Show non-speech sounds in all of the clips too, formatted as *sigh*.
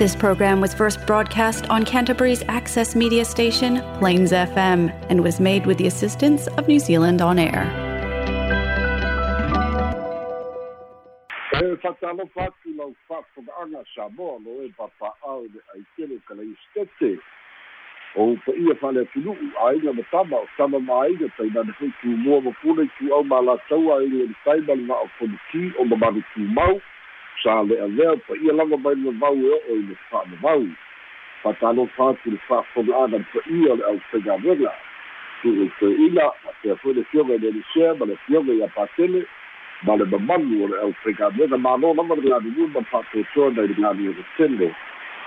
This program was first broadcast on Canterbury's access media station, Plains FM, and was made with the assistance of New Zealand On Air. e fatalofa atu lau fa'afoga'aga samoa lo e papa'ao le aitele kalaistete o paia fa'ale atunu'u aiga ma tama o tama ma'aiga tainane foi tumua ma pule i tu'au ma latou aiga le tai ma le ma'afoliki o mamalu tumau sa le'a lea paia lava mai le vau e o'o i le fa'amavau fatalofa atu le fa'afoga'aga le paia o le ʻaufegavega tu'u toe'ina a pea foi le fioga i le elisea ma le fioga i apatele ma le mamalu o le ʻaufegavega malo lava le galulue ma fa'atoatoa nai le galu le tele.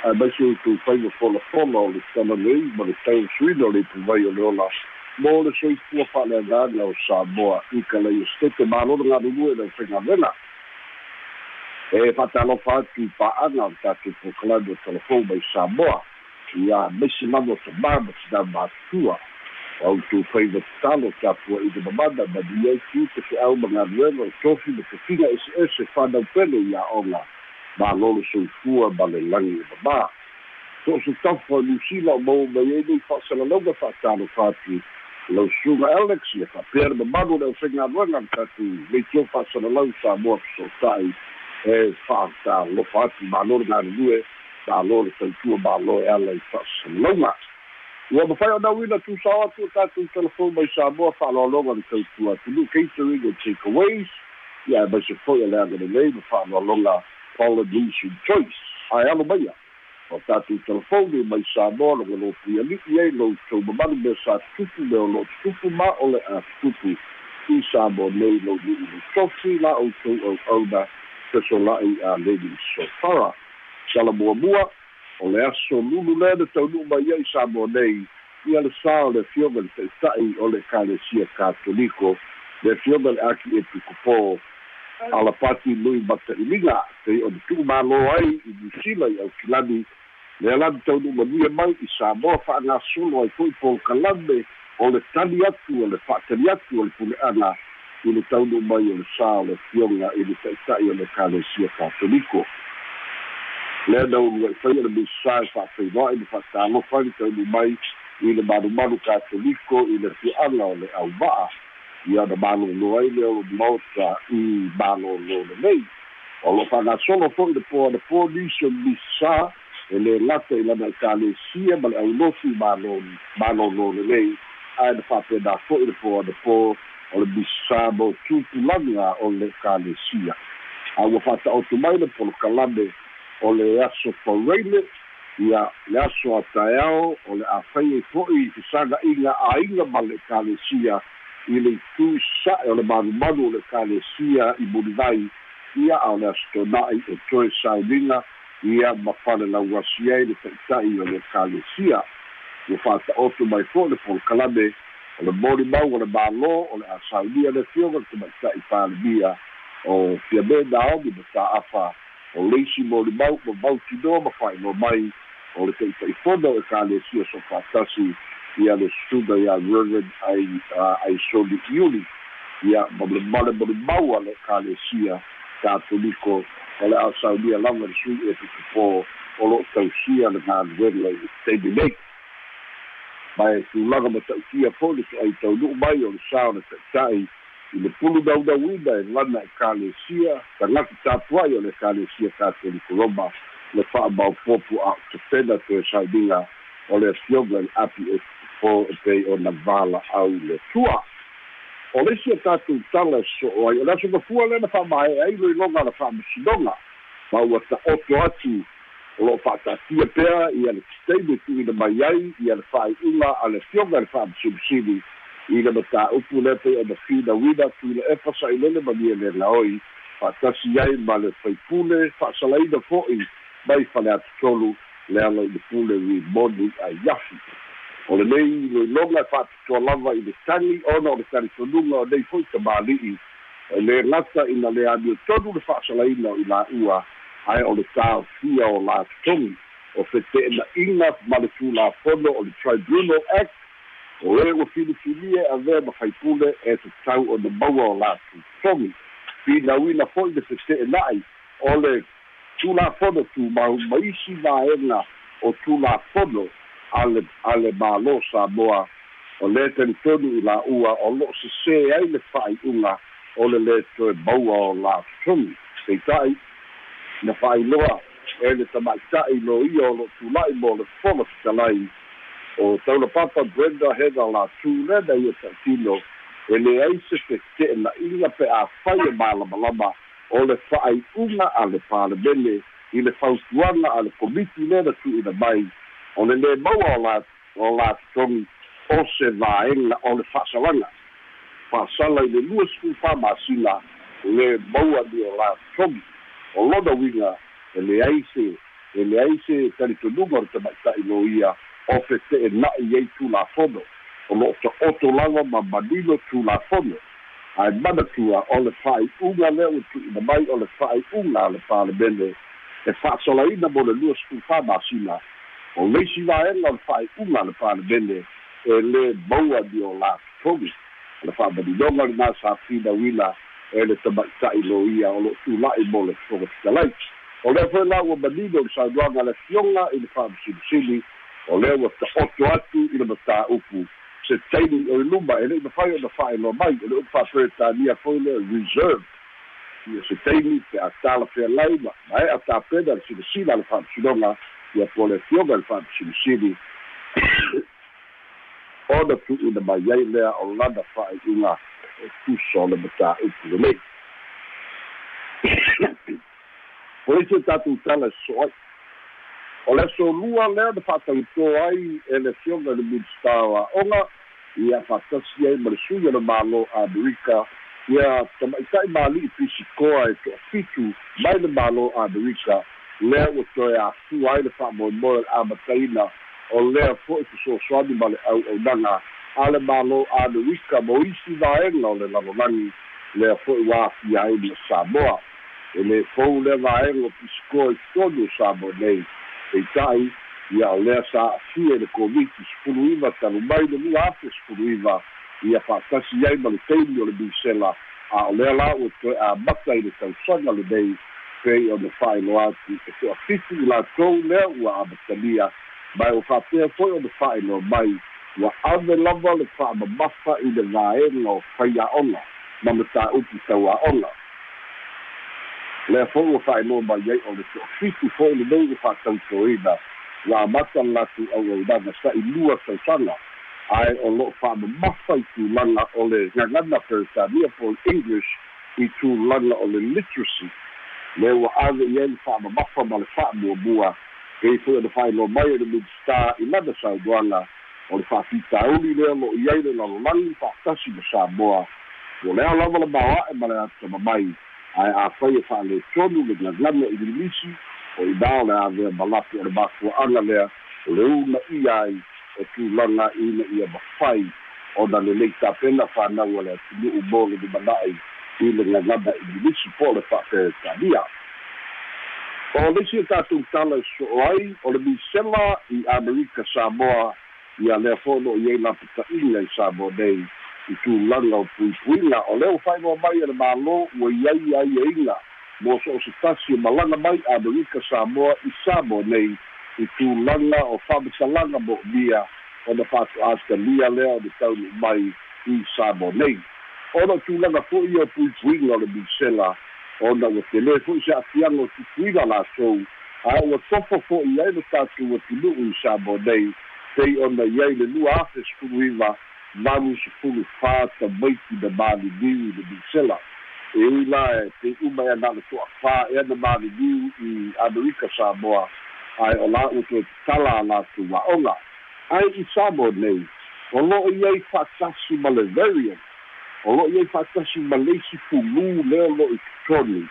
Ae mai se tu faiga folafolo o le talalei ma le tausuina o le ituvai o le ola. Mo le soifua fa'aleagaga o samoa i kalai estete malo le galulue le ʻaufegavega e fa'atalofa atu pa'aga o tatou pokalame o telefon mai samoa ia mesi lava o tamā ma tinā matutua o autu faiga tatalo tapua i le mamana ma ni ai tu te fe'au ma galuega o tofi ma tafiga ese'ese fanau pele ia oga malolo soifua ma le lagi e mamā. So o se tafa o mau mai ai nei fa'asalalauga fa'atalofa atu lausuga alex ia fa'apea le mamalu le aufegaluega le tatou leitio fa'asalalau sa moa e fa'atalofa atu malo le galulue malo le tautua malo i fa'asalalauga ua mafai o nauina tusao atu o tatou telefon mai samoa fa'aloaloga le tautua tulu catering and takeaways ia e mai se foi a le agalelei ma fa'aloaloga polynesian choice ae alo maia o tatou telefoni mai samoa logo lo puiali'i ai lou tou mamalu mea sa tutupu me o lo'o tutupu ma o le a tutupu i samoa nei lou li'i le tofi la outou au'auna fesola'i a leli sofara. Salamuamua o le aso lulu lea le taunu'u mai ai sa mo nei. Ia le sā o le fioga le ta'ita'i o le ekalesia katoliko. Le fioga le aki e pikupō ala pati lui mata'iliga pei o le tu'umālō ai i niusila i aukilani le alani taunu'u manuia mai i samoa fa'agasolo ai fo'i polokalame o le tali atu o le fa'atali atu o le pule'ana i le taunu'u mai o le sā o le fioga i le ta'ita'i o le ekalesia katoliko lea na ulu ai faia le misae fa'afeiloa'i le fa'atalofa i taunu mai i le malumalu katoliko i le fi'aga o le ʻauva'a ia na malōlō ai le olomota i malōlō lenei o lo fa'agasolo fo'i le po le polisi o misa e lē lata i lana ekalesia ma le ʻaulofi malo malōlō lenei ae na fa'apena fo'i le po ana po o le misa mo tutulaga o le ekalesia aua fa'ata'otu mai le polokalame o le aso paureile ia le aso ataeao o le āfai ai fo'i i fesaga'iga āiga ma le ekalesia i le ituisa'e o le malumalu o le ekalesia i mulivai ia a le aso tona'i e toe sauniga ia ma fale lauasi ai le ta'ita'i o le ekalesia ua fa'ata'otu mai fo'i le polokalame o le molimau o le mālō o le a saunia le fioga le tamaita'i palemia o fia me naomi ma ta'afa o leisi mo le mau ma mautinoa ma fa'ailoa mai o le taʻitaʻifona o e kalesia so fatasi ia le suga ia reverend ai ai iuli ia ma le male ma le mau a le kalesia katoliko o le a'asaunia lava le sui e tutupō o lo'o tausia le galuega i taimi nei mae tulaga ma ta'utia fo'i le su'ai taunu'u mai o le sa o ta'ita'i i le pulu naunauina e lana e kalesia tagaki tapua'i o le kalesia katoliko roma le fa'amaopopu a'utepena toe sauniga o le afioga i api e po e pei ona vala au le tua. O lesi a tatou tala so'o ai o le aso mafua lena fa'amae ai loiloga a le fa'amasinoga ma ua ta'oto atu lo'o fa'atatia pea ia le titaimi tu'uina mai ai ia le fa'ai'uga a le fioga i le fa'amasilisili i le matāupu le pei ona finauina tui le efa sa'ilele ma nia le laoi. Fa'atasi ai ma le faipule fa'asalaina fo'i mai fale atutolu le ala i le pule rimoni ai afi o lenei loiloga e fa'atutoa lava i le tagi ona o le talitonuga o nei fo'i tamāli'i e lē lata ina le aniotonu le fa'asalaina o i la'ua ae o le tāofia o latotogi o fete'ena'iga ma le tulafono o le tribunal act o e ua filifilia avea ma faipule e tatau ona maua o latutogi finauina fo'i le fete'ena'i o le tulafono tumau ma isi vaega o tulafono ale ale mālō Samoa o le talitonu i la ua o lo'o sesē ai le fa'ai'uga o le lē toe maua o latotogi peita'i na fa'ailoa e le tama'ita'i lo ia o lo'o tula'i mo le fola fetalai o taulapapa brenda hega la tulena ia ta'atino e leai se fete'ena'iga pe a fai e malamalama o le fa'ai'uga a le palemene i le fautuaga a le komiti lena tu'uina mai. O le lē maua o la o la totogi o se vaega o le fa'asalaga fa'asala i le lua sefulu fa'amasila le maua li o la totogi o lona uiga e leai se e leai se talitonuga o le tama'ita'i lo ia o fete'ena'i ai tulafono. O lo'o to'otolaga ma manilo tulafono. Ae manatua o le fa'ai'uga lea ua tu'uina mai o le fa'ai'uga a le palemene e fa'asolaina mo le lua sefulu fa'amasila o leisi vaega o le fa'ai'uga a le palemene e lē maua ni o le fa'amalinoga lenā sa finauina e le tama'ita'i lo ia o lo'o tula'i mo le foga fitalai o lea foi la ua manino saunoaga le fioga i le fa'amasilisili o lea ua ta'oto atu i le matā'upu se taimi o i luma e le'i mafai ona fa'ailoa mai o le upu fa'aperetania foi le reserve. Ia se taimi pe a tala fealai ma ma e a tapena le silasila le fa'amasinoga ia po le fioga le fa'amasilisili ona tu'una mai ai lea o lana fa'ai'uga *coughs* e tusa o le matā'upu lelei o isi tatou tala so'ai o le solua lea na fa'atautō ai e fa'atasi ai ma le sui o le mālō amerika. Ia tama'ita'i mali'i pisikoa e to'afitu mai le mālō amerika. Lea ua toe afua ai le fa'amoemoe le amataina o lea fo'i fesoasoani ma le ʻauʻaunaga a le mālō amerika mo isi vaega o le lalolagi lea fo'i ua afia ai le samoa. E lē fou lea vaega o pisikoa i tonu samoa nei. Peita'i ia o lea sa a'afia i le komiti sepulu iva talu mai le lua afe sepulu iva ia fa'atasi ai ma le taimi o le misela a o lea la ua toe amata i le tausaga lenei pei ona fa'ailoa atu e to'afitu i latou lea ua amatalia mae ua fa'apea fo'i ona fa'ailoa mai ua ave lava le fa'amamafa i le vaega o faia'oga ma matā'upu taua'oga lea fo'i ua fa'ailoa mai ai o le to'afitu fo'i lenei ua fa'atautoina ua amata latu auaunaga sa'ilua tausaga ae o lo'o fa'amamafa i tulaga o le gagana peretania po english i tulaga o le literacy. Le ua ave i ai le fa'amamafa ma le fa'amuamua pei foi ona fa'ailoa mai o le midstar i lana saunoaga o le fa'afitauli lea lo'o i ai le lalolagi fa'atasi ma samoa. Ua lea lava le maoa'e ma le atamamai ae afai e fa'aletonu le gagana i lilisi o inā o le avea malapu o le mafua'aga lea o le una ia ai e tulaga ina ia mafai ona lelei tapena fanau a le atunu'u mo le lumana'i i le gagana i lilisi po o le fa'aperetania o lesi e tatou tala e so'o ai o le misela i amerika samoa ia lea fo'olo i ai laputa'iga i samoa nei i tulaga o puipuiga. O lea ua fa'ailoa mai e le mālō ua iai ai e mo so o se tasi malaga mai amerika samoa i samoa nei i tulaga o fa'amasalaga mo mia. Ona fa'atu'atalia lea o le taunu mai i samoa nei. Ona tulaga fo'i o puipuiga o le misela ona ua telē fo'i se a'afiaga o tupuina latou a ua topo fo'i ai le tatou atunu'u i samoa nei pei ona i ai le lua afe sepulu iva manu sepulu fā tamaiti na maliliu i le misela e ui la e te uma e ana le to'afā ea na maliliu i amerika samoa. Ae o la ua toe tatala latou a'oga ae i samoa nei o lo'o i ai fa'atasi ma le variant o lo'o i ai fa'atasi ma leisi fulū lea o lo'o i totoni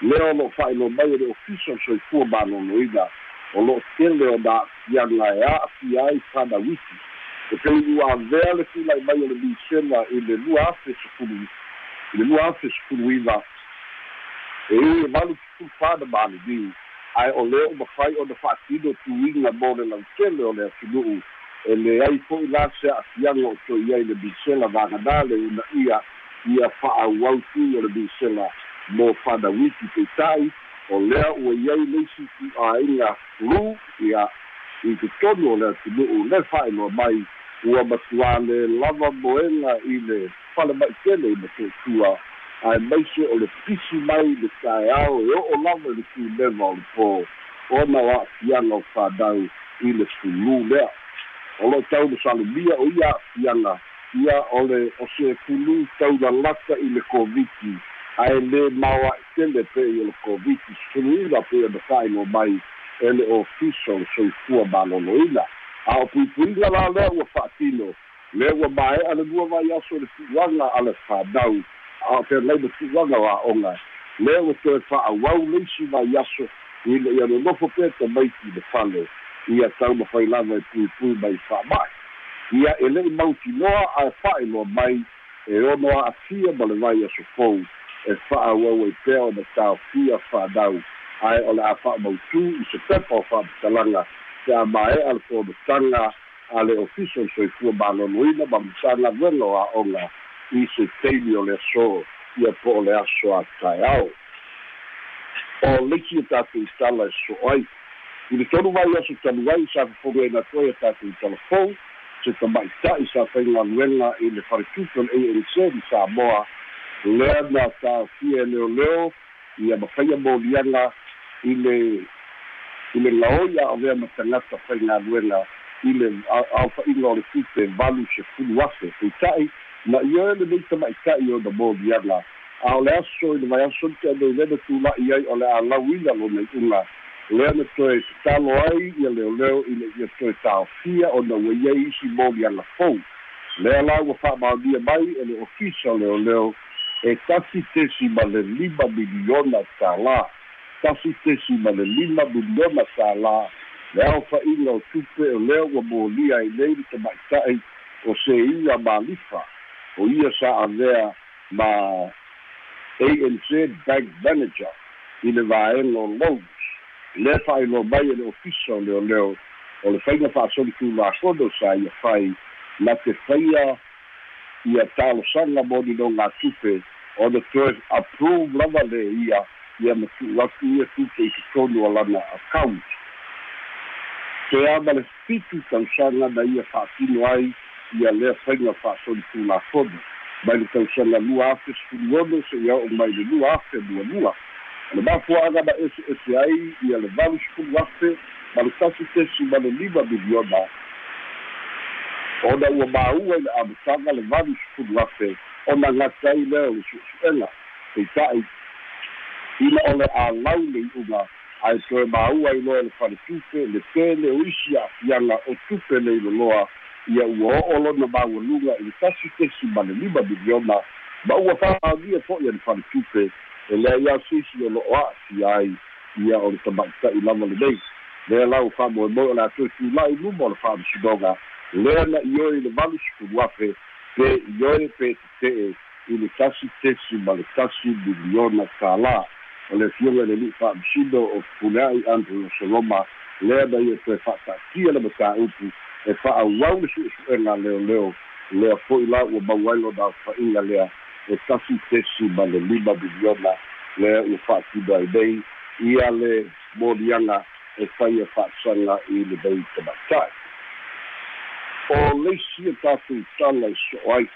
lea o lo'o fa'ailoa mai e le ofisa o soifua malōlōina o lo'o tele o na a'afiaga e a'afia ai panawiti e pei ua avea le tula'i mai o le misela i le lua afe sepulu i le lua afe sepulu iva e ui e malu tufulu fana maliliu ae o lea o mafai ona fa'atino tuiga mo le lautele o le atunu'u e leai fo'i la se a'afiaga o to'i ai le misela vaganā le una ia ia fa'auau tui o le misela mo fanawiti peita'i o lea ua iai leisi tu'āiga lu ia i te tonu o le atunu'u le fa'ailoa mai ua matuāle lava moega i le fale ma'itele i matu'utua ae maise o le pisi mai le taeao e o'o lava i le tuleva o le pō. Ona o a'afiaga o fādau i le fulū lea. O lo'o tau le salumia o ia a'afiaga ia o le o se fulū taulalata i le koviti ae lē mao a'itele pe'i o le koviti sefuluiga pe ona fa'ailoa mai e le ofisa o le soifua malōlōina a o puipuiga la lea ua fa'atino lea ua mae'a le lua mai aso le fu'uaga a le fādau a pe lai le le o te fa a wau le si va yaso i le ia no fo pe te mai ki de fale ia tau ma fai lava e pui pui mai fa mai. Ia e le mauti noa a fa i loa mai. E ono a fia ma le vai a so fou e fa a wau e peo na tau fia fa dau ai o le a fa mautu i se pepa o fa talanga. Te a mai al fo de tanga a le official so i fua malonoina ma mtanga velo i se teili o le aso ia po o le aso a taeao o leki e tatou tala e so ai. I le tonu mai aso talu ai sa fofoga ina toe e tatou talafou se tamaʻitaʻi sa faigaluega i le faletupe o le anc i samoa lea na tāfia e leoleo ia mafaia moliaga i le i le laoi a o lea ma tagata faigaluega i le aofaʻiga o le tupe valu se fulu afe peitaʻi na ia le nei tamaʻitaʻi o na moliaga a o le aso i le vai aso te anei lena tulaʻi ai o le alauina lona iʻuga lea na toe tatalo ai ia leoleo i le ia toe taofia ona ua iai isi moliaga fou lea la ua fa'amaonia mai e le ofisa leoleo e tasi tesi ma le lima miliona tālā tasi tesi ma le lima miliona tālā le aofaʻiga o tupe o lea ua molia ai nei le tamaʻitaʻi o se ia malifa. O ia sa avea ma anz bank manager i le vaega o loans le fa'ailoa mai e le ofisa o leoleo o le faiga fa'asoli tulafono sa ia fai na te faia ia talosaga moninoga tupe ona toe approve lava le ia ia matu'u ia tupe i totonu o lana account te ama le fitu tausaga na ia fa'atino ai ia lea faiga fa'asoli tulafono mai le tausaga lua afe sefuluono se'ia o'o mai le lua afe lualua le mafua'aga ma ese ese ai ia le valu sefulu afe ma le tasi tesi ma le lima miliona ona ua māua i le amataga le valu sefulu afe ona gata ai lea o le su'esu'ega peita'i. Ina o le alau le i'uga. Ae toe māua i loa le faletupe le tele o isi a'afiaga o tupe le iloloa ia ua o'o lona maualuga i le tasi tesi ma le lima miliona. Ma ua fa'alia fo'i a le faletupe e lea ia sisi o lo'o a'afia ai. Ia o le tamaʻita'i lava lenei lea lau fa'amoemoe o le atoe tula'i luma o le fa'amasinoga lea na i oe i le valu sefulu afe pe i oe pe tete'e i le tasi tesi ma le tasi miliona tālā o le fioga le li'i fa'amasino o pulea'i andrew soloma lea na ia toe fa'ata'atia le matāupu e fa'auau le su'esu'ega leoleo lea fo'i la ua mau ai lona lea e tasi tesi ma le lima miliona lea ua fa'atino ai nei ia le moliaga e faia fa'asaga i le nei tamaita'i o leisi e tatou tala i so'o ai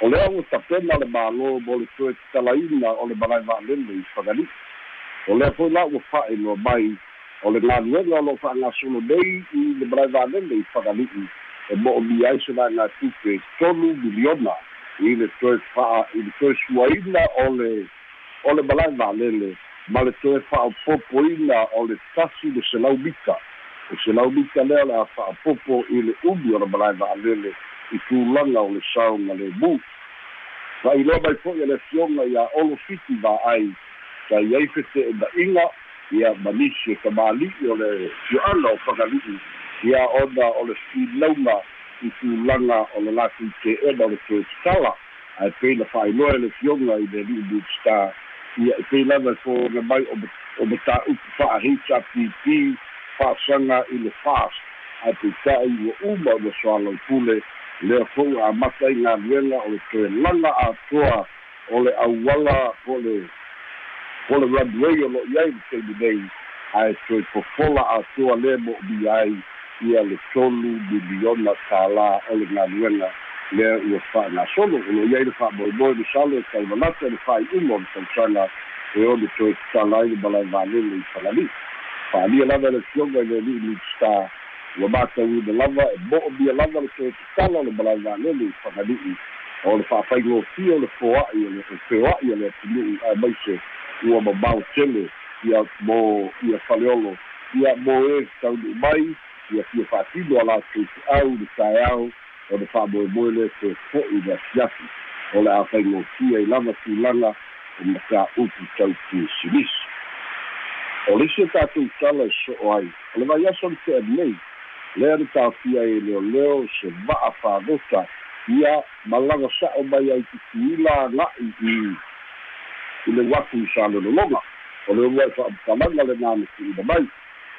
o lea ua tapena le mālō mo le toe talaina o le malai va'alele i fagali'i o lea foi la ua fa'ailoa mai o le galuega o loo fa'agasolo nei i le malai va'alele i fagali'i e mo'omia ai se laegatupe tolu miliona i le toe fa'a i le toe suaina o le o le malai va'alele ma le toe fa'apopoina o le tasi le selaumita o selaumita lea le a fa'apopo i le umi o le malai va'alele i tulaga o le saoga lemu fa'ailoa mai fo'i a le fioga ia olo fiti va'ai tai ai fete'ena'iga ia manisi e tamāli'i o le fio'ala o fagali'i ia ona o le filauga i tulaga o le latou te'ena o le toe tatala ae pei na fa'ailoa e le fioga i le li'i budstar ia e pei lava e foga mai o me tā'upu fa'ahita pp fa'asaga i le fast ae peita'i ua uma o le soalau pule lea fo'u amata i galuega o le toe laga atoa o le auala po le o le radu ai o lo'i ai le taimi nei ae toe fofola atua lē mo mi ai ia le tolu miliona tālā o le galuega lea ua fa'agasolo o lo'i ai le fa'amoemoe le salo e taulalata le fa'ai'uga o le tausaga e ole toe tatala ai le malai valele i falali fa'alia lava le fioga i le ali'i lidstar ua matauina lava e mo'o mia lava le toe tatala o le malai valele i falali'i o le fa'afaigofia o le foa'i o le feoa'i o le atunu'u ae maise ua mamao tele ia mo ia faleolo ia mo e taunu'u mai ia fia fa'atino a latou te'au le taeao o le fa'amoemoe le te fo'i le asiafi o le a i lava tulaga o mataupu tautusilisi o le isi o tatou tala e so'o ai o le vai aso le te'alinei lea le tafia e leoleo se va'a fāgota ia malaga sa'o mai ai tutuila aga'i i i le uafu i sa lolologa o le ua e fa'amatalaga le nametu'ina mai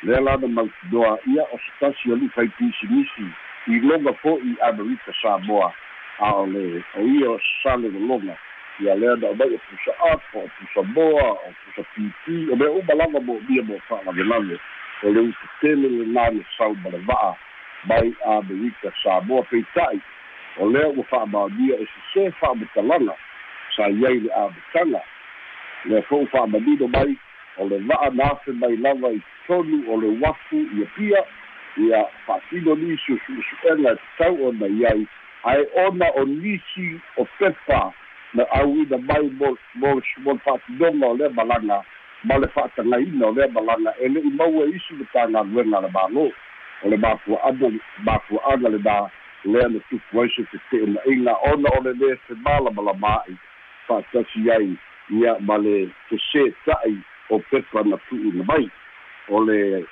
lea lana mautinoa ia o se tasi o li'i i loga fo'i amerika samoa. A o le o ia o sa lolologa ia lea na o mai o pusa apa o pusa moa o pusa pipi o mea uma lava mo mia mo fa'alavelave o le utetele le nane sau mai amerika samoa peita'i o lea ua fa'amaonia e sesē fa'amatalaga sa iai le amataga lea fo'u fa'amanino mai o le va'a na afe mai lava i tonu o le uafu ia pia ia fa'atino nisi o su'usu'ega e tatau ona iai ae ona o nisi o pepa na auina mai mo mo mo fa'atinoga o lea malaga ma le fa'atagaina o lea malaga e le'i maua isi le tagaluega le mālō o le mafua'ana mafua'aga lenā lea na tupu ai se tete'ena'iga ona o le lē femalamalamā'i fa'atasi ai ia ma le tesē ta'i o pepa na tu'una mai. O le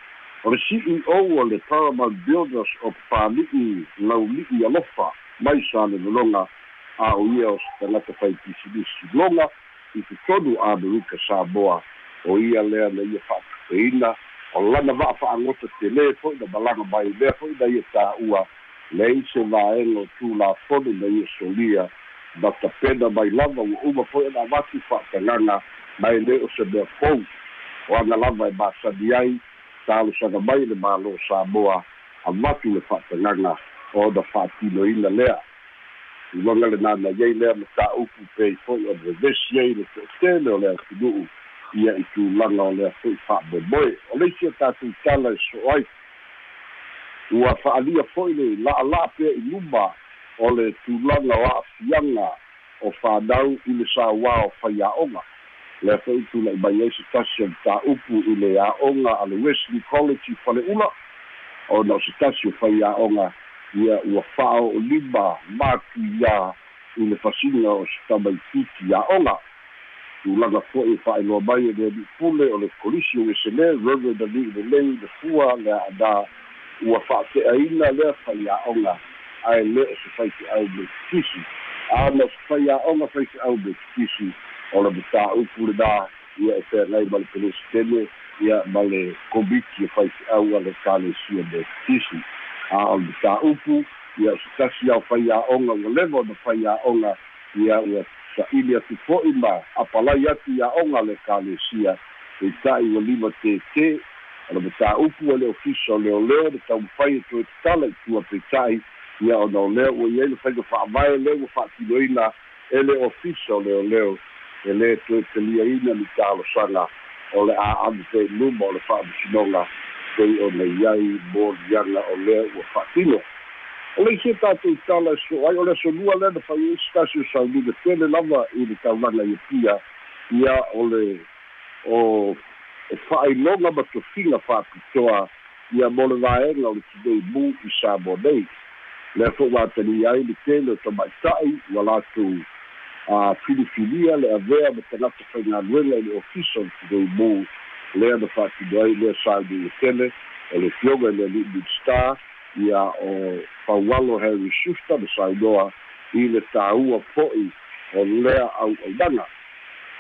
o le ceo o le paramount builders o pali'i lauli'i alofa mai sa le lologa a o ia o se tagata faipisilisi loga i totonu amerika samoa o ia lea na ia fa'atupeina o lana va'a fa'agota telē fo'i na malaga mai lea fo'i na ia tā'ua leai se vaega o tulafone na ia solia na tapena mai lava ua uma fo'i ana amatu fa'atagaga mai lē o se mea fou. O ana lava e masani ai talosaga mai le mālō samoa amatu le fa'atagaga o na fa'atinoina lea uaga lenā na iai lea ma tā'upu pei fo'i o le ai le te'etele o le atunu'u ia i tulaga o lea fo'i fa'amoemoe o le isi o tatou tala e so ai. Ua fa'alia fo'i le la'ala'a pea i luma o le tulaga o a'afiaga o fanau i le sauā o faiaʻoga lea fo'i tula'i mai ai se tasi o le tā'upu i le a'oga a le wesley college i fale'ula ona o se tasi o faiaʻoga ia ua fa'ao'olima matuiā i le fasiga o se tamaituti a'oga tulaga fo'i fa'ailoa mai e le ali'ipule o le kolisi o esele reverend ali'i lelei le fua le a'anā ua fa'ate'aina lea faiaʻoga ae lē o se faite'au me kikisi ana o se faiaʻoga faite'au me kikisi o le matā'upu lenā ia e peagai ma le pelesitene ia ma le komiti o faite'au a le kalesia me a o le ia o se tasi ao faiaʻoga ua leva ona faiaʻoga ia ua sa'ili atu fo'i ma apalai atu iaʻoga le kalesia. Peita'i ua lima tētē o le matāupu o le ofisa o leoleo le taumafai e toe tatala i tua peita'i ia ona o lea ua iai le faiga fa'avae le ua fa'atinoina e le ofisa o leoleo e lē toe taliaina ni talosaga o le a'amu pe'iluma o le fa'amasinoga pei ona iai moliaga o lea ua fa'atino o le isi tatou tala e so ai o le asonua lea na fai isi tasi o sauliga tele lava i le taulaga ia pia ia o le o e fa'ailoga ma tofiga fa'apitoa ia mo le vaega o le tinei mu i sa mo nei lea fo'i ua atali ai le tele o tamaita'i ua latou a filifilia le avea ma tagata faigaluega i le ofisa o le tinei mu lea na fa'atino ai lea sauni le tele o le fioga i le ali'i star ia o paualo harry susta le saunoa i le tāua fo'i o lea au'aunaga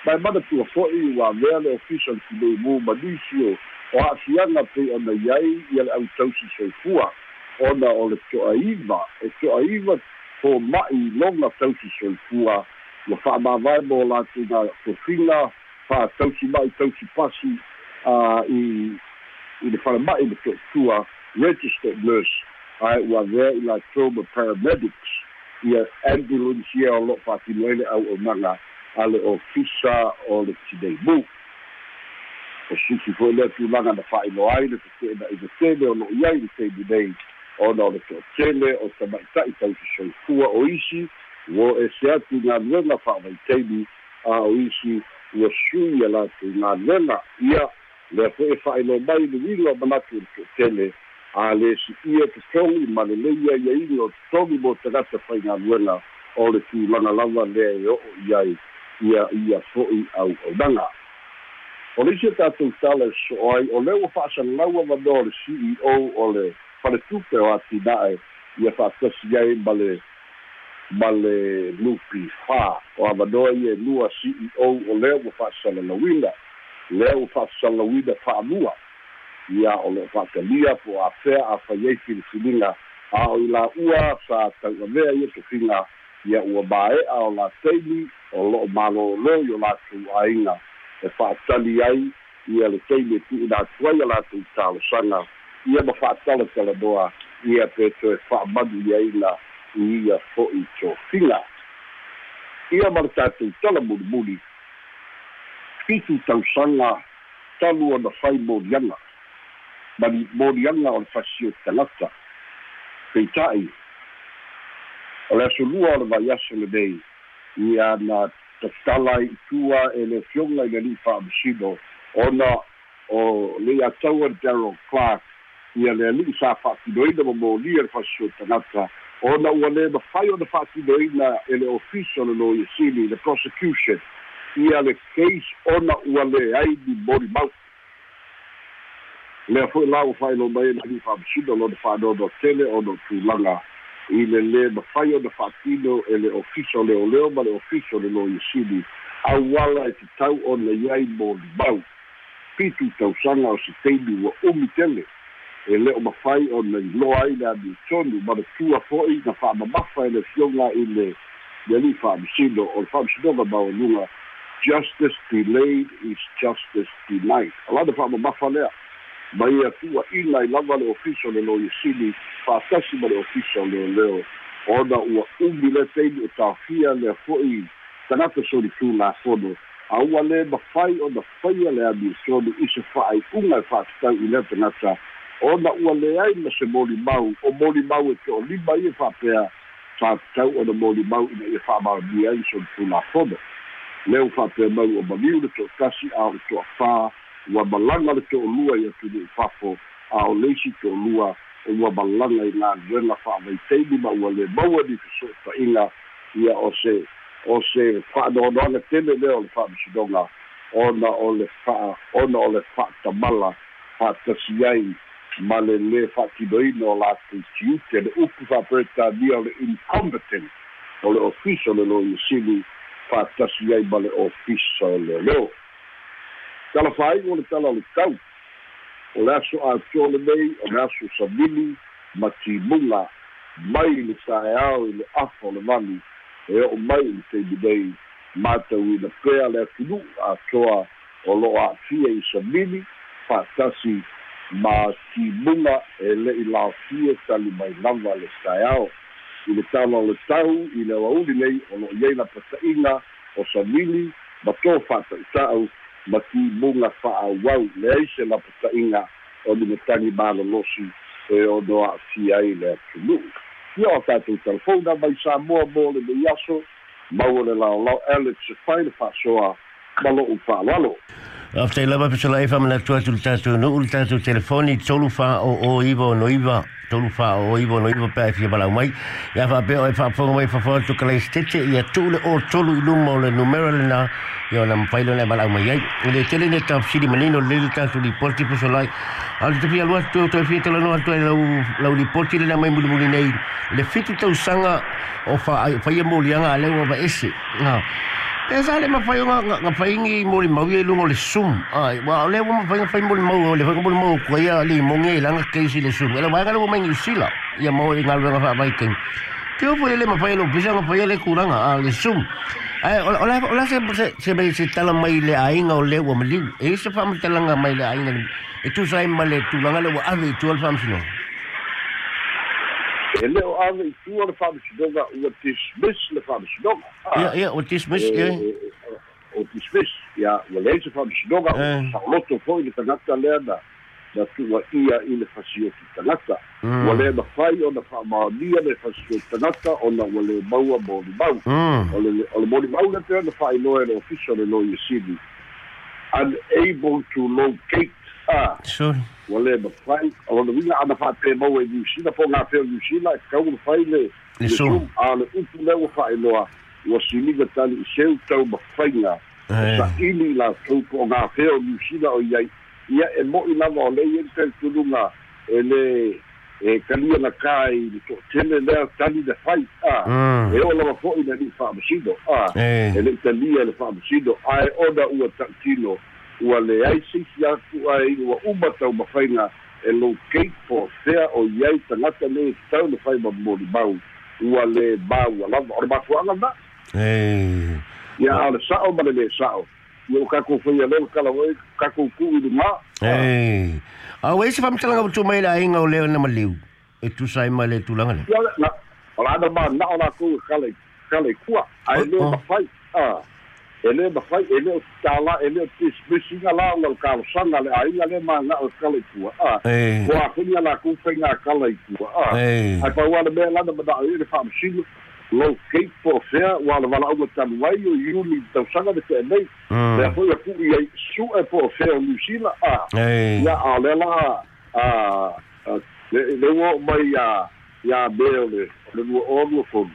mae mana tua fo'i ua mea le ofisa le tinei mu manisi o a'afiaga pei ona iai ia le ʻautausi soifua. Ona o le to'aiva e to'aiva foma'i loga tausi soifua. Ua fa'amāvae mo latou na tofiga fa'atausi ma'i tausi pasi a i i le falama'i le to'atua registered nurse. Ae ua vea i latou ma paramedics ia ambulance ia o lo'o fa'atino ai le au'aunaga a le ofisa o le tineimu o susi foi lea tulaga na fa'ailoa ai le tete'ena i le tele o lo'o iai le teimi nei ona o le to'atele o tamaita'i tausisoifua o isi ua e se atu galuega fa'avaitaimi a o isi ua sui a latou galuega ia lea fo'i e fa'ailoa mai a manatu o le to'atele a le si'ia totogi ma le leia ia ili o totogi mo tagata faigaluega o le tulaga lava lea e o'o i ai ia ia fo'i auaunaga o le isi tatou tala e so'o ai o lea ua fa'asalalaua manoa le ceo o le faletupe o atina'e ia fa'atasi ai ma le ma le lupi fā o avanoa ia e lua ceo o lea ua fa'asalalauina lea ua fa'asalalauina fa'alua ia o lo'o fa'atalia po afea afai ai filifiliga a o i la'ua sa tau'avea ia tofiga ia ua māe'a o lataili o lo'o malōloi o latou aiga e fa'atali ai ia le taimi e tu'u natu ai a latou talosaga ia ma fa'atala talanoa ia pe toe fa'amanu i aina i ia fo'i tofiga ia ma le tatou tala mulimuli fitu tausaga talu ona fai moliaga ma li moliaga o le fasio tagata peita'i o le asolua o le vaiaso lenei ia na tatala i tua e le fioga i le li'i fa'amasino ona o le ataua daryl clark ia le ali'i sa fa'atinoina ma molia le fasio tagata ona ua lē mafai ona fa'atinoina e le ofisa le lo iasili le prosecution ia le case ona ua leai ni molimau lea fo'i la ua fa'ailo mai na li'i fa'amasino lona fa'anono tele ona tulaga i le lē mafai ona fa'atino e le ofisa o leoleo ma le ofisa o le lo iasili auala e tatau ona iai molimau pitu tausaga o se taimi ua umi tele. E le o mafai ona iloa ai le amiutonu ma le tua fo'i na fa'amamafa e le fioga i le le li'i fa'amasino o le fa'amasinoga maoluga justice delayed is justice denied. Alana fa'amamafa lea ma ia tu'aina i lava le ofisa o le lo iasili fa'atasi ma le ofisa o leoleo ona ua umi le taimi o tafia lea fo'i tagata solitū lafono aua lē mafai ona faia le amiutonu i se fa'ai'uga e fa'atatau i lea tagata ona ua leai ma se molimau o molimau e to'olima ia fa'apea fatatau ona molimau ina ia fa'amaonia ai solitū lafono lea ua fa'apea mau o mamiu le to'atasi a o le to'afā ua malaga le to'olua ia tunu fafo a o leisi to'olua ua malaga i galuega fa'avaitaimi ma ua le maua ni feso'ota'iga ia o se o se fa'anoanoaga tele lea o le fa'amasinoga ona o le fa'a ona o le fa'atamala fa'atasi ai ma le lē fa'atinoina o latou tiute le upu fa'aperetania o le incompetent o le ofisa o le lo iasili fa'atasi ai ma le ofisa o leoleo talafaiga o le tala o le tau o le aso atoa lenei o le aso samili ma timuga mai le saeao i le afa o le vali e o'o mai i le taimi nei matou ina pea le atunu'u atoa o lo'o a'afia i samili fa'atasi ma timuga e le'i laofia tali mai lava le saeao i le tala o le tau i le auauli nei o lo'o iai la pata'iga o samili ma tō fa'ata'uta'u ma timuga fa'aauau leai se lapata'iga o ni matagi malolosi e ono a'afia ai le atunu'u ia o tatou telefona mai sa moa mo le mei aso maua le laolao alex fai le fa'asoa ma lo'u fa'aloalo After lava pe sola efa mana tua tul tatu no ul tatu telefoni tolu fa o o ivo no iva tolu fa o ivo no iva pe fia bala mai ya fa pe o fa fonga mai fa fa tu kala stete ya tule o tolu i lumo le numero le na yo na mfailo le bala mai ai le tele ne tap sidi manino le tatu di porti pe sola al te fia lua tu tu fia tele no tu lau lau di porti le na mai mulu mulu nei le fitu tau sanga o fa fa ia mo lianga le o ba ese na E sa le mawhai o nga whaingi mori mau i lungo le sum. Ai, wa le wa mawhai nga mori mau, le whainga mori mau kua ia li monge langa keisi le sum. Ele waiga le wa maingi sila. Ia mau i ngalwe nga wha mai ken. Te opo le mawhai lo pisa nga whai le kuranga a le sum. Ai, ola ola se se se me se tala mai le ainga o le wa mali. E se fa mai tala mai le ainga. E tu sai mai le tu langa le wa ave tu al fam. E leo ave i tu le whamasinoga ua dismiss le whamasinoga. Ja, ja, o dismiss, ja. O dismiss, ja, ua le se whamasinoga, o foi le tangata lea na na tua ia i le fasio ki tangata. Ua le na whai o na whamaonia le fasio ki tangata o na ua le maua mōni mau. O le mōni mau le pēr na whai noe le official le loia sini. Unable to locate Ah. Sorry. Wale ma fai, o le winga ana fa pe mo e New Zealand, po ngā peo New Zealand, ka u fai le, le zoom, a le upu le wa fai loa, wa siniga tali i seu tau ma fai ngā, sa ili la tau po ngā peo New Zealand o iai, ia e mo i lama o le i en kai tulunga, e le, e kalia na kai, ni to tele lea tali de fai, ah, e o lama fo i na ni fa amasido, ah, e le talia le fa amasido, a e oda ua tantino, ua leai sisi atu ai ua uma tau mawhainga e locate po fea o iai tangata le tau le whai mamori mau. Ua le mau a lava o le mafuanga na ia a le sao ma le le sao. Ia o kako whaia leo kala wai kako ku i lunga a wei se whamtalanga tu mai la inga o leo na maliu. E tu sai ma le tulanga le. O la ana ma na o la ku kale kale kua. Ai leo mawhai. Ah ele ma fai ele o tala ele o tis misinga la o ka sanga le ainga le ma na o kala tua a. Ko a kunya la ku fenga kala tua a. Ai pa wala me la da ele fa msilo lo ke po fea wala wala o tan wai o yuli to sanga de te nei le fo ya ku ia su e po fea o musila a ya a le la a le le wo mai ya ya bele le wo o fo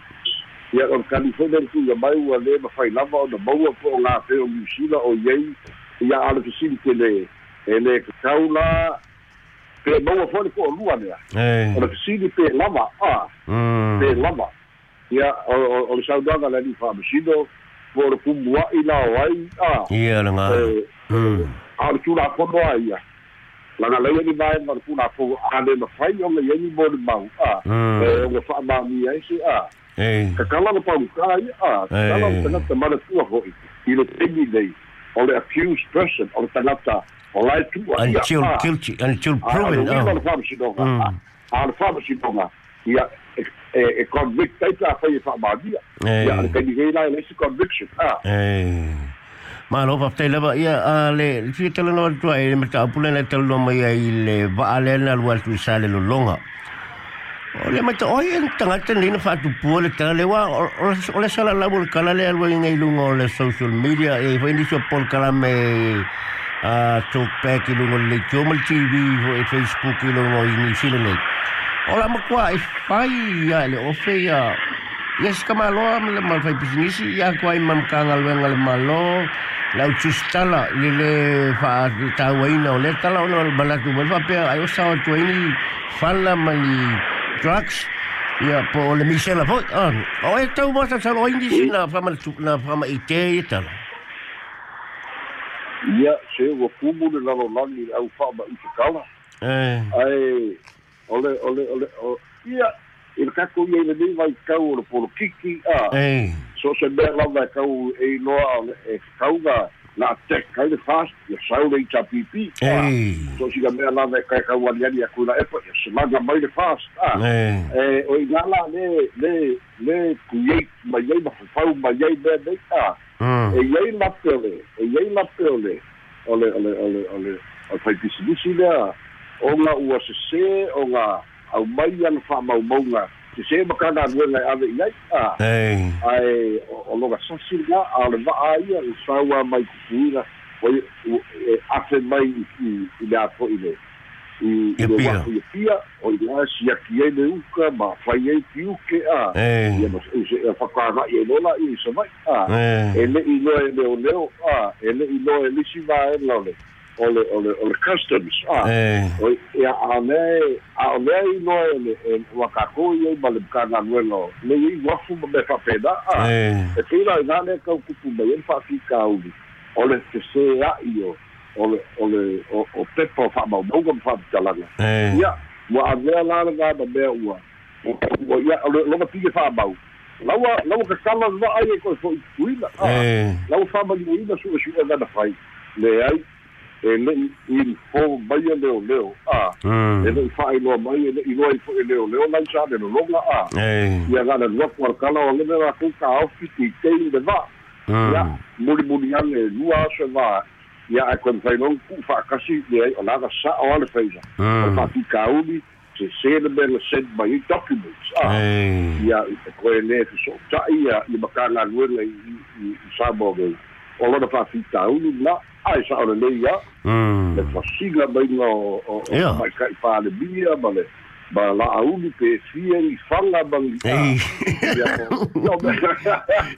ia o California ku ia mai ua le mawhai lava o na maua po o ngā wheo New o iei ia ala fisili ke le e le kakau la pe maua fone ko o lua nea o na fisili pe lava a pe lava ia o le saudaga le ni whamasino po le kumua i la o ai a ia le ngā a le tūna kono a ia langa leia ni mai ma le tūna kono a le mawhai o le iei mo le mau a e o le whaamami ai se a ka kala na pau kai a kala na tangata mana tua hoi. I le tegi nei o le accused person o le tangata o lai tua until guilty until proven a le whamasinonga a le whamasinonga ia e convict ai ta whai e whamadia ia le kani gei lai leisi conviction Ma lo fa tele ba ia a le fi tele no tua e me ta pule na tele no mai ai le va ale na lu al tu sale lo longa o le mata o en tanga tele na fa tu pu le tele wa o le sala la bol kala le alwa ngai lungo le social media e fa ni so por kala me a to pe ki lungo le chomal tv e facebook ki lungo ni sile le o la ma kwa e fai ya le o fe ya. Yes, kamalo am le mal fai pisinisi ya kwai mam kangal wenga le malo. La uchustala le le fa ta waina le tala ono balatu fa pe ayo sa to ini fala mali drugs. Ya po le misela po ah o e tau mo sa o indi na fama na fama ite ita ia se o kumu le lalo langi au fama i kala eh ai ole ole ole ia i le kako ia i le nei vai kau o le polo kiki a eh so se mea lava e kau e loa e tek kai le fast ia sau le itapipi eh so si ga mea lava e kai kau aliani a kuna epa ia se maga mai le fast a eh e o i ngala le le le kuyei mai iei ma fafau mai iei mea nei a e iei lapele e iei lapele ole ole ole ole o fai pisinisi lea o nga ua se se o nga au mai ana whaamaumaunga se makana anuenga e ave iai a eh ai o loga sasi nga a le vaa ia i saua mai kupuina o e afe mai i i le ato i le i Ia le pia. wafu i pia o i le si aki ei le uka ma fai ei ki uke a ia ma e whakana i e lola i sa mai a e le i loe leo leo a e le i loe lisi va e lole. o le o le o le customs a eh. o ia a le a le i no le e wa ka ko i ma le ka na no le i wa fu me fa peda a eh. e te la na le ka ku pu me fa fi ka u o le se a i o o le o o pepo fa ma mo go fa ta la eh. Ia wa a le la la ga ba be ua. O o ia o le lo ka pi fa ba laua laua kakala vaai e koe fo'i tuina e lau fa'amaliuina su'esu'e gana fai leai e le'i info maia leoleo a mm e le'i fa'ailoa mai e le'i loa i fo'i leoleo lai sa le lologa a. E ia gana luaku alakala o lele lakou kaofi teitei le va. Ia mm mulimuli age lua aso e va. Ia e koe mafailogu ku'u fa'akasi leai o laga sa'o ale faisa o le mm fa'atikauli sesē le mea le send mai ai documents a. E ia e koe lē feso'ota'i ia ia makagaluega i i i samoa gei o lona fa'afitauli la ae sa o lelei a. Le fasiga maiga o o maika'i palemia ma le ma la'auli pefia i faga magi Ei.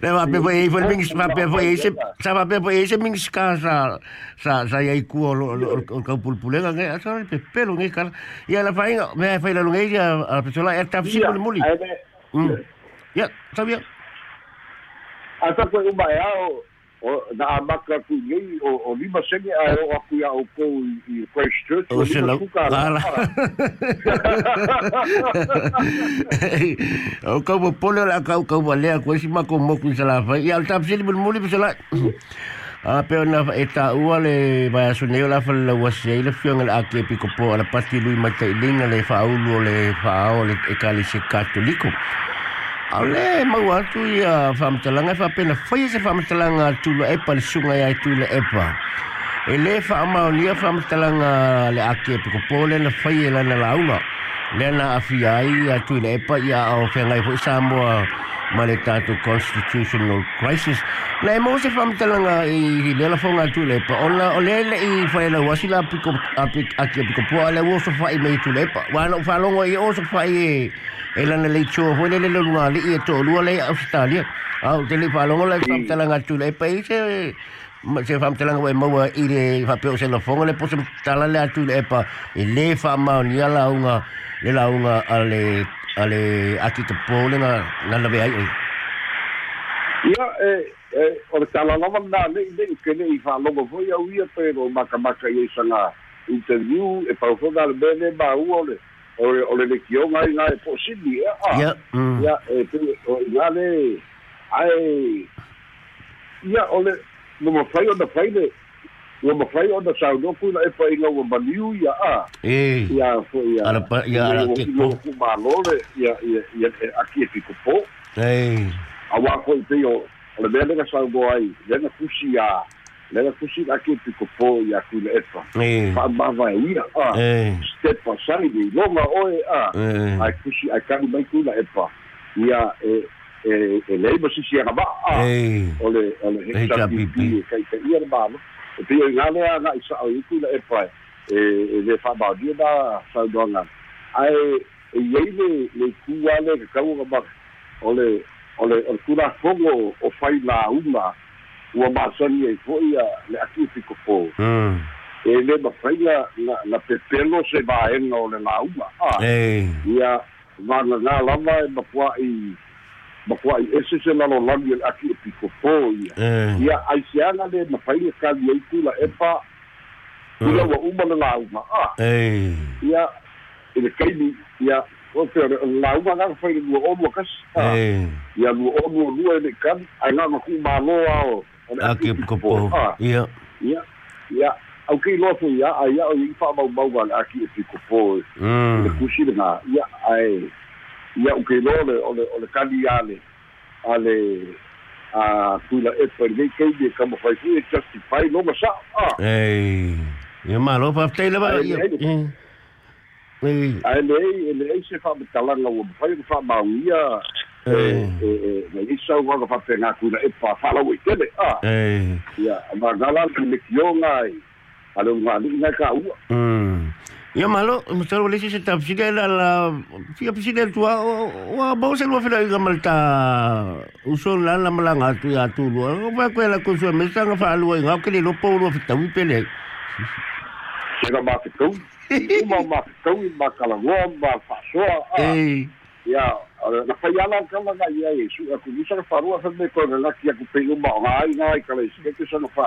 Le va *laughs* pe va pe sa va pe sa sa sa ia ku lo lo ka pulpulenga nge sa pe pelo nge kala. Ia la fai me fai la lunga ia a pessoa é tá fisi muli mm ya sabia ata koe uma e ao o na amaka ku ngai o o lima senge a o aku ia o ko i Christchurch o se la ala. o ka mo pole la ka ka va le ko si ma ko mo ku sa la pessoa a pe ona e ta ua le vai so ne la fa la wa se le fiong la ke pi ko po la pati lui ma te linga le fa le fa o le e ka le se katoliko a le ma wa tu ia fa mtalanga fa pena foi se fa mtalanga tu le e pa le sunga ia tu le e pa e le fa ma o nia fa mtalanga le ake pi ko po le na fai la na launga le na afia ai a tu le e pa ia o fe ngai fo Samoa ma le tātou constitutional crisis. Nei mo se whamtalanga i le la whonga tu le pa. Ona o le le i whae la wasi la piko api aki piko pua le wo so whae mei tu le pa. Wana o whalongo i o so whae e e lana le tō hoi le le lunga li i e tō lua le Australia. Au te le whalongo le whamtalanga tu le pa i se ma se whamtalanga wai maua i le whapeo se la whonga le posa tala le atu le pa i le whamau ni ala unga le launga a le ale aki te pole na na na vei ai. ia e e o le talalava na le'i le'i ke le'i fa'alogo foi au ia pero makamaka i aisaga interview e paufoga le mea le māua o le o le o le lekioga ai ga e po'osili e a Ya, mm. ia e pe o ia le ae ia o le ua mafai ona fai le ua mafai ona saunopu na e faiga ua maliu ia a Eh. ia fo ia Ala pa- ia ala ke po. ku malole ia ia ia e aki e piko po Eh. awa ko i pei o o le mea lega saugo ai lega kusi a lega kusi aki e piko po ia ku le efa Eh. fa mava e ia a Eh. step aside i longa oe a Eh. ai kusi ai kani mai ku la efa ia e e e lei ma sisi aga ba a Eh. o le o le HRPP. HRPP e kai kai ia le malo e pei o ngale a nga isa o iku la efa e e le fa ba dia da saudoanga ai e iei le le kua le ka kau ga ba o le o le o le kura fongo o fai la uma ua masani e foi a le aki piko po Mm. e le mawhainga na, na pepelo se vaenga o le la uma a ia vanga ngā lava e mapua i mapua i ese se lalo lami e aki e piko po ia Eh. ia ai seanga le mawhainga kali e kula e pa ia wa uma le la uma a Eh. ia i le kaini ia o te o la uma ngā whainga lua onu a kasi a Eh. ia lua onu o lua e le kan ai ngā maku māloa o le Aki piko kopo. a Ya. ia ia au kei loto ia ai ia o i wha mau mau wale aki e piko po le kusi le ia ai ia o kei lo le o le o le kani ale ale a kuila e pa nei kei me kama whai fu e justify lo ma sa a Eh. Ya malo pa tai la ba. Ai, Ya. ai. Eh. Eh. ai le ei e le ei se wha me talanga o ma whai wha mau ia e Eh. e e na i sau wanga wha pe ngā kuila e pa whalau i tele a Eh. ia ma ngala le me kionga ai ale ngā ni ngā ka ua Mm. Ya malo, mestaro le se tap sida la la fia sida tua wa ba se lo fela ga malta uson la la malanga tu ya tu lo va ko la ko so me sanga fa lo nga ke lo po lo fita wi pele se ga ma fitou *laughs* uma ma fitou i ma kala roa ma wha soa a eh. Ia na fai ala kala ga ia e su aku bisa ka faru fa me ko na ki aku pe nga ai nga ai kala se ke sana fa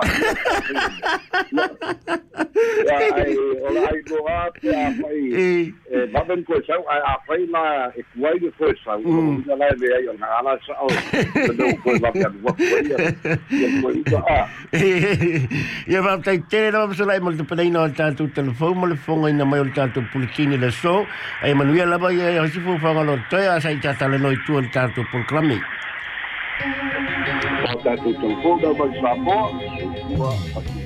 ya ai ola ai go a pe a fai e ba ben ko sa ai a fai na e kuai de ko sa o na la le ai nga ala sa o no ko ba pe wa ko ia ia ia ia va tai te no so lai mo te pele no tanto telefone mo le fonga ina mai o tanto pulikini le so ai manuela ba ia si fu fa lo te a sai ta tale no tu el tanto por clami. O tanto telefone ba sa mo